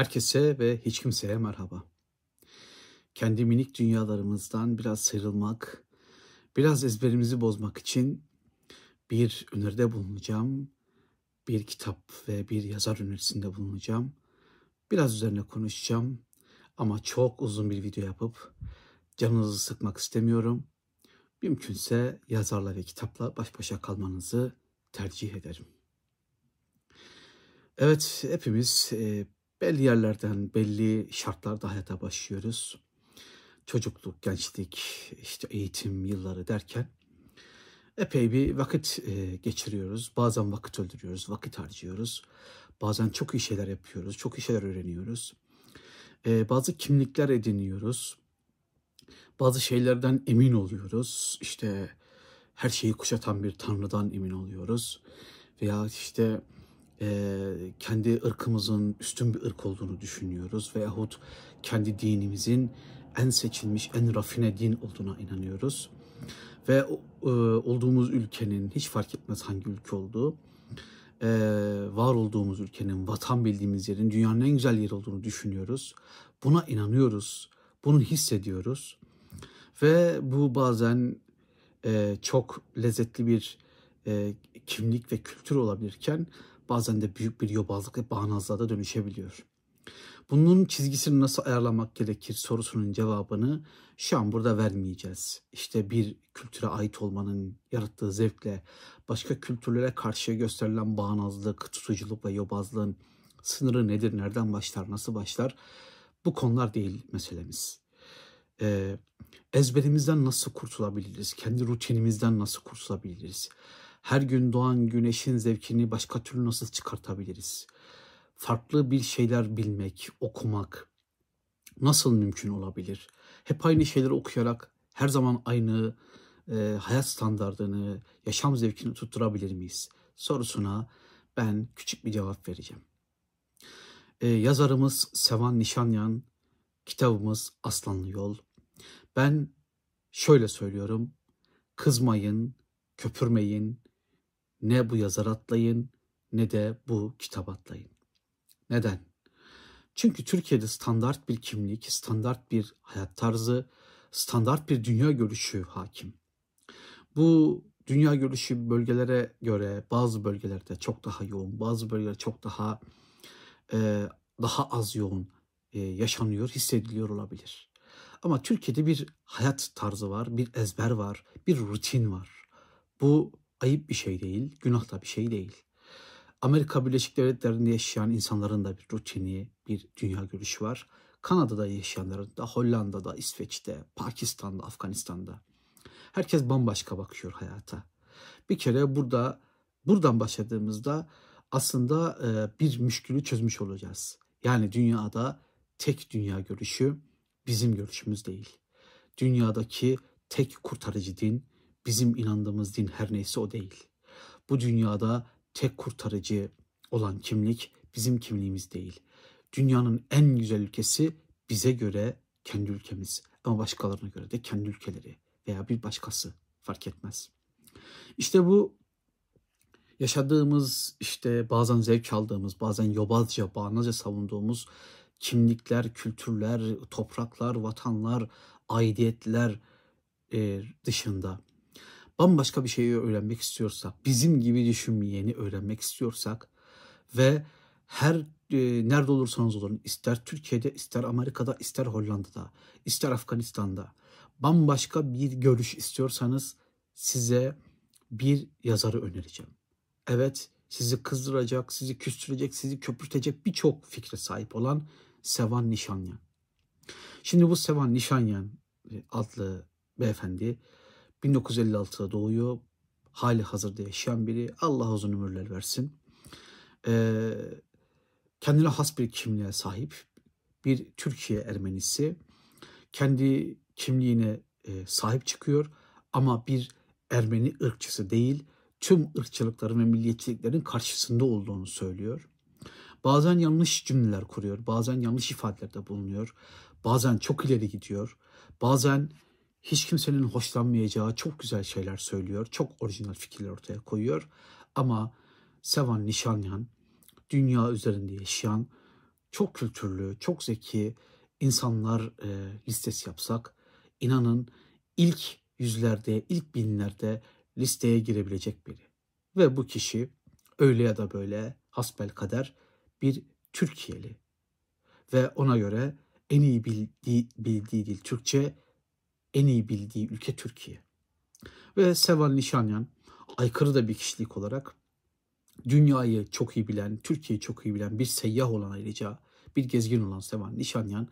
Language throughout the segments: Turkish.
Herkese ve hiç kimseye merhaba. Kendi minik dünyalarımızdan biraz sıyrılmak, biraz ezberimizi bozmak için bir öneride bulunacağım. Bir kitap ve bir yazar önerisinde bulunacağım. Biraz üzerine konuşacağım ama çok uzun bir video yapıp canınızı sıkmak istemiyorum. Mümkünse yazarla ve kitapla baş başa kalmanızı tercih ederim. Evet, hepimiz e, belli yerlerden, belli şartlarda hayata başlıyoruz. Çocukluk, gençlik, işte eğitim yılları derken epey bir vakit e, geçiriyoruz. Bazen vakit öldürüyoruz, vakit harcıyoruz. Bazen çok iyi şeyler yapıyoruz, çok iyi şeyler öğreniyoruz. E, bazı kimlikler ediniyoruz. Bazı şeylerden emin oluyoruz. İşte her şeyi kuşatan bir tanrıdan emin oluyoruz. Veya işte e, kendi ırkımızın üstün bir ırk olduğunu düşünüyoruz. Veyahut kendi dinimizin en seçilmiş, en rafine din olduğuna inanıyoruz. Ve e, olduğumuz ülkenin, hiç fark etmez hangi ülke olduğu, e, var olduğumuz ülkenin, vatan bildiğimiz yerin dünyanın en güzel yeri olduğunu düşünüyoruz. Buna inanıyoruz, bunu hissediyoruz. Ve bu bazen e, çok lezzetli bir kimlik ve kültür olabilirken bazen de büyük bir yobazlık ve bağnazlığa da dönüşebiliyor. Bunun çizgisini nasıl ayarlamak gerekir sorusunun cevabını şu an burada vermeyeceğiz. İşte bir kültüre ait olmanın yarattığı zevkle başka kültürlere karşı gösterilen bağnazlık, tutuculuk ve yobazlığın sınırı nedir, nereden başlar, nasıl başlar? Bu konular değil meselemiz. Ee, ezberimizden nasıl kurtulabiliriz? Kendi rutinimizden nasıl kurtulabiliriz? Her gün doğan güneşin zevkini başka türlü nasıl çıkartabiliriz? Farklı bir şeyler bilmek, okumak nasıl mümkün olabilir? Hep aynı şeyleri okuyarak her zaman aynı e, hayat standartını, yaşam zevkini tutturabilir miyiz? Sorusuna ben küçük bir cevap vereceğim. E, yazarımız Sevan Nişanyan, kitabımız Aslanlı Yol. Ben şöyle söylüyorum, kızmayın, köpürmeyin, ne bu yazar atlayın ne de bu kitap atlayın. Neden? Çünkü Türkiye'de standart bir kimlik, standart bir hayat tarzı, standart bir dünya görüşü hakim. Bu dünya görüşü bölgelere göre bazı bölgelerde çok daha yoğun, bazı bölgelerde çok daha e, daha az yoğun e, yaşanıyor, hissediliyor olabilir. Ama Türkiye'de bir hayat tarzı var, bir ezber var, bir rutin var. Bu ayıp bir şey değil, günah da bir şey değil. Amerika Birleşik Devletleri'nde yaşayan insanların da bir rutini, bir dünya görüşü var. Kanada'da yaşayanların da, Hollanda'da, İsveç'te, Pakistan'da, Afganistan'da. Herkes bambaşka bakıyor hayata. Bir kere burada, buradan başladığımızda aslında e, bir müşkülü çözmüş olacağız. Yani dünyada tek dünya görüşü bizim görüşümüz değil. Dünyadaki tek kurtarıcı din Bizim inandığımız din her neyse o değil. Bu dünyada tek kurtarıcı olan kimlik bizim kimliğimiz değil. Dünyanın en güzel ülkesi bize göre kendi ülkemiz ama başkalarına göre de kendi ülkeleri veya bir başkası fark etmez. İşte bu yaşadığımız işte bazen zevk aldığımız bazen yobazca bağnazca savunduğumuz kimlikler, kültürler, topraklar, vatanlar, aidiyetler e, dışında bambaşka bir şeyi öğrenmek istiyorsak, bizim gibi düşünmeyeni öğrenmek istiyorsak ve her e, nerede olursanız olun, ister Türkiye'de, ister Amerika'da, ister Hollanda'da, ister Afganistan'da bambaşka bir görüş istiyorsanız size bir yazarı önereceğim. Evet, sizi kızdıracak, sizi küstürecek, sizi köpürtecek birçok fikre sahip olan Sevan Nişanyan. Şimdi bu Sevan Nişanyan e, adlı beyefendi 1956'da doğuyor. Hali hazırda yaşayan biri. Allah uzun ömürler versin. Ee, kendine has bir kimliğe sahip bir Türkiye Ermenisi. Kendi kimliğine e, sahip çıkıyor ama bir Ermeni ırkçısı değil, tüm ırkçılıkların ve milliyetçiliklerin karşısında olduğunu söylüyor. Bazen yanlış cümleler kuruyor, bazen yanlış ifadelerde bulunuyor, bazen çok ileri gidiyor, bazen hiç kimsenin hoşlanmayacağı çok güzel şeyler söylüyor. Çok orijinal fikirler ortaya koyuyor. Ama Sevan Nişanyan dünya üzerinde yaşayan çok kültürlü, çok zeki insanlar e, listesi yapsak inanın ilk yüzlerde, ilk binlerde listeye girebilecek biri. Ve bu kişi öyle ya da böyle hasbel kader bir Türkiye'li. Ve ona göre en iyi bildiği, bildiği dil Türkçe, en iyi bildiği ülke Türkiye. Ve Seval Nişanyan aykırı da bir kişilik olarak dünyayı çok iyi bilen, Türkiye'yi çok iyi bilen bir seyyah olan ayrıca bir gezgin olan Seval Nişanyan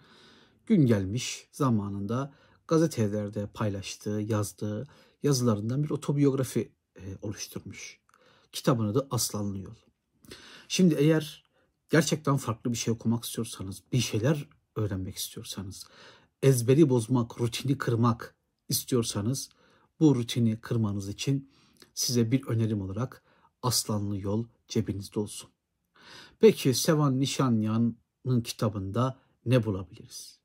gün gelmiş zamanında gazetelerde paylaştığı, yazdığı yazılarından bir otobiyografi e, oluşturmuş. Kitabın adı Aslanlı Yol. Şimdi eğer gerçekten farklı bir şey okumak istiyorsanız, bir şeyler öğrenmek istiyorsanız, ezberi bozmak, rutini kırmak istiyorsanız bu rutini kırmanız için size bir önerim olarak Aslanlı Yol cebinizde olsun. Peki Sevan Nişanyan'ın kitabında ne bulabiliriz?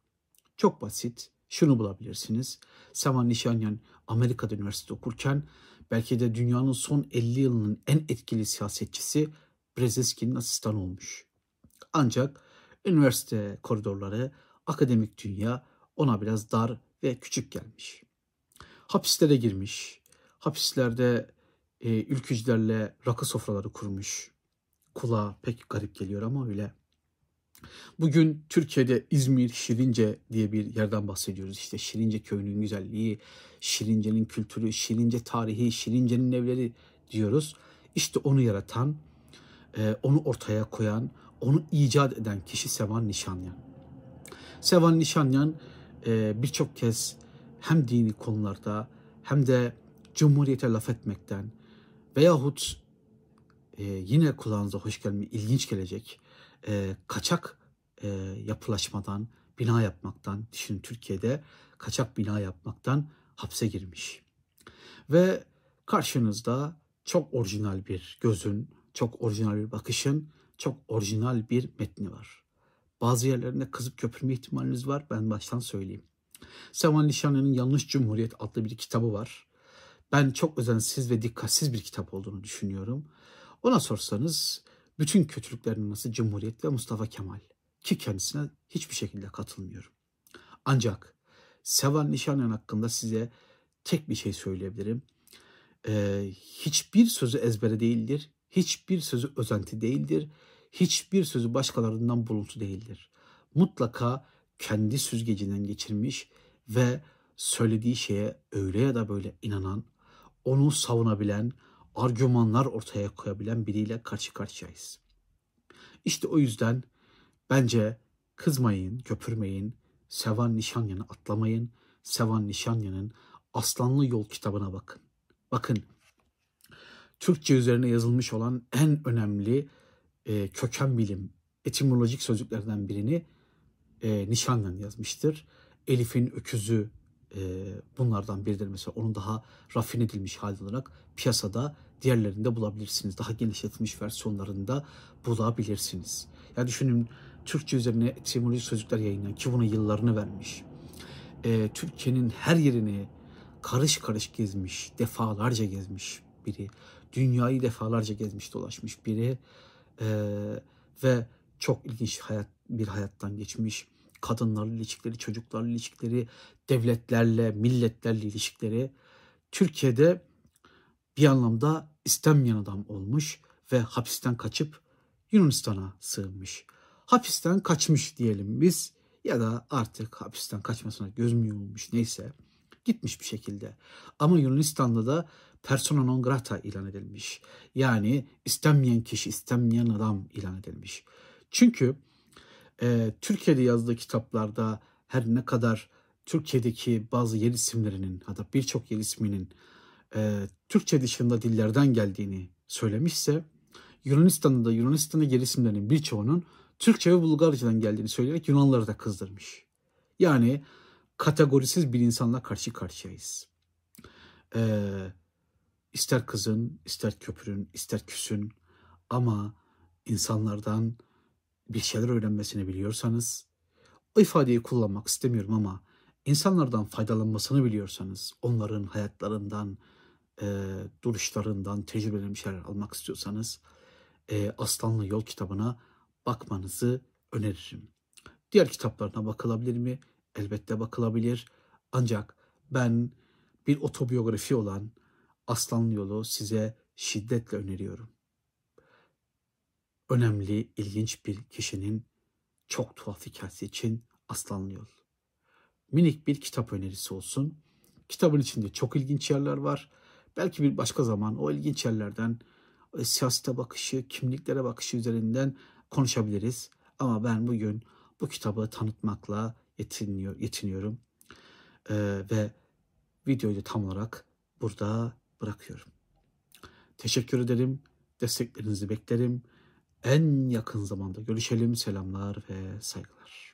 Çok basit. Şunu bulabilirsiniz. Sevan Nişanyan Amerika'da üniversite okurken belki de dünyanın son 50 yılının en etkili siyasetçisi Brzezinski'nin asistanı olmuş. Ancak üniversite koridorları, akademik dünya ona biraz dar ve küçük gelmiş. Hapislere girmiş. Hapislerde e, ülkücülerle rakı sofraları kurmuş. Kulağa pek garip geliyor ama öyle. Bugün Türkiye'de İzmir, Şirince diye bir yerden bahsediyoruz. İşte Şirince köyünün güzelliği, Şirince'nin kültürü, Şirince tarihi, Şirince'nin evleri diyoruz. İşte onu yaratan, e, onu ortaya koyan, onu icat eden kişi Sevan Nişanyan. Sevan Nişanyan e, birçok kez hem dini konularda hem de Cumhuriyete laf etmekten veyahut e, yine kulağınıza hoş gelme ilginç gelecek e, kaçak e, yapılaşmadan, bina yapmaktan, düşünün Türkiye'de kaçak bina yapmaktan hapse girmiş. Ve karşınızda çok orijinal bir gözün, çok orijinal bir bakışın, çok orijinal bir metni var. Bazı yerlerinde kızıp köpürme ihtimaliniz var. Ben baştan söyleyeyim. Sevan Nişanlı'nın Yanlış Cumhuriyet adlı bir kitabı var. Ben çok özensiz ve dikkatsiz bir kitap olduğunu düşünüyorum. Ona sorsanız bütün kötülüklerin nasıl Cumhuriyet ve Mustafa Kemal ki kendisine hiçbir şekilde katılmıyorum. Ancak Sevan Nişanyan hakkında size tek bir şey söyleyebilirim. Ee, hiçbir sözü ezbere değildir, hiçbir sözü özenti değildir, hiçbir sözü başkalarından buluntu değildir. Mutlaka kendi süzgecinden geçirmiş ve söylediği şeye öyle ya da böyle inanan, onu savunabilen, argümanlar ortaya koyabilen biriyle karşı karşıyayız. İşte o yüzden bence kızmayın, köpürmeyin, Sevan Nişanyan'ı atlamayın, Sevan Nişanyan'ın Aslanlı Yol kitabına bakın. Bakın, Türkçe üzerine yazılmış olan en önemli e, köken bilim, etimolojik sözcüklerden birini e, Nişanyan yazmıştır. Elif'in öküzü e, bunlardan biridir mesela. Onun daha rafine edilmiş hali olarak piyasada diğerlerinde bulabilirsiniz. Daha genişletilmiş versiyonlarında bulabilirsiniz. Ya düşünün Türkçe üzerine etimolojik sözcükler yayınlayan ki buna yıllarını vermiş. E, Türkiye'nin her yerini karış karış gezmiş, defalarca gezmiş biri. Dünyayı defalarca gezmiş dolaşmış biri. E, ve çok ilginç hayat bir hayattan geçmiş. Kadınlarla ilişkileri, çocuklarla ilişkileri, devletlerle, milletlerle ilişkileri. Türkiye'de bir anlamda istenmeyen adam olmuş ve hapisten kaçıp Yunanistan'a sığınmış. Hapisten kaçmış diyelim biz ya da artık hapisten kaçmasına göz mü yumulmuş neyse gitmiş bir şekilde. Ama Yunanistan'da da persona non grata ilan edilmiş. Yani istenmeyen kişi, istenmeyen adam ilan edilmiş. Çünkü e, Türkiye'de yazdığı kitaplarda her ne kadar Türkiye'deki bazı yer isimlerinin hatta birçok yer isminin e, Türkçe dışında dillerden geldiğini söylemişse Yunanistan'da da Yunanistan'da yer isimlerinin birçoğunun Türkçe ve Bulgarcadan geldiğini söyleyerek Yunanlıları da kızdırmış. Yani kategorisiz bir insanla karşı karşıyayız. Ee, ister kızın, ister köpürün, ister küsün ama insanlardan bir şeyler öğrenmesini biliyorsanız, o ifadeyi kullanmak istemiyorum ama insanlardan faydalanmasını biliyorsanız, onların hayatlarından, e, duruşlarından tecrübelerini şeyler almak istiyorsanız, e, Aslanlı Yol kitabına bakmanızı öneririm. Diğer kitaplarına bakılabilir mi? Elbette bakılabilir. Ancak ben bir otobiyografi olan Aslanlı Yolu size şiddetle öneriyorum. Önemli, ilginç bir kişinin çok tuhaf hikayesi için Aslanlı Yol. Minik bir kitap önerisi olsun. Kitabın içinde çok ilginç yerler var. Belki bir başka zaman o ilginç yerlerden e, siyasete bakışı, kimliklere bakışı üzerinden konuşabiliriz. Ama ben bugün bu kitabı tanıtmakla yetiniyor, yetiniyorum. Ee, ve videoyu tam olarak burada bırakıyorum. Teşekkür ederim. Desteklerinizi beklerim. En yakın zamanda görüşelim. Selamlar ve saygılar.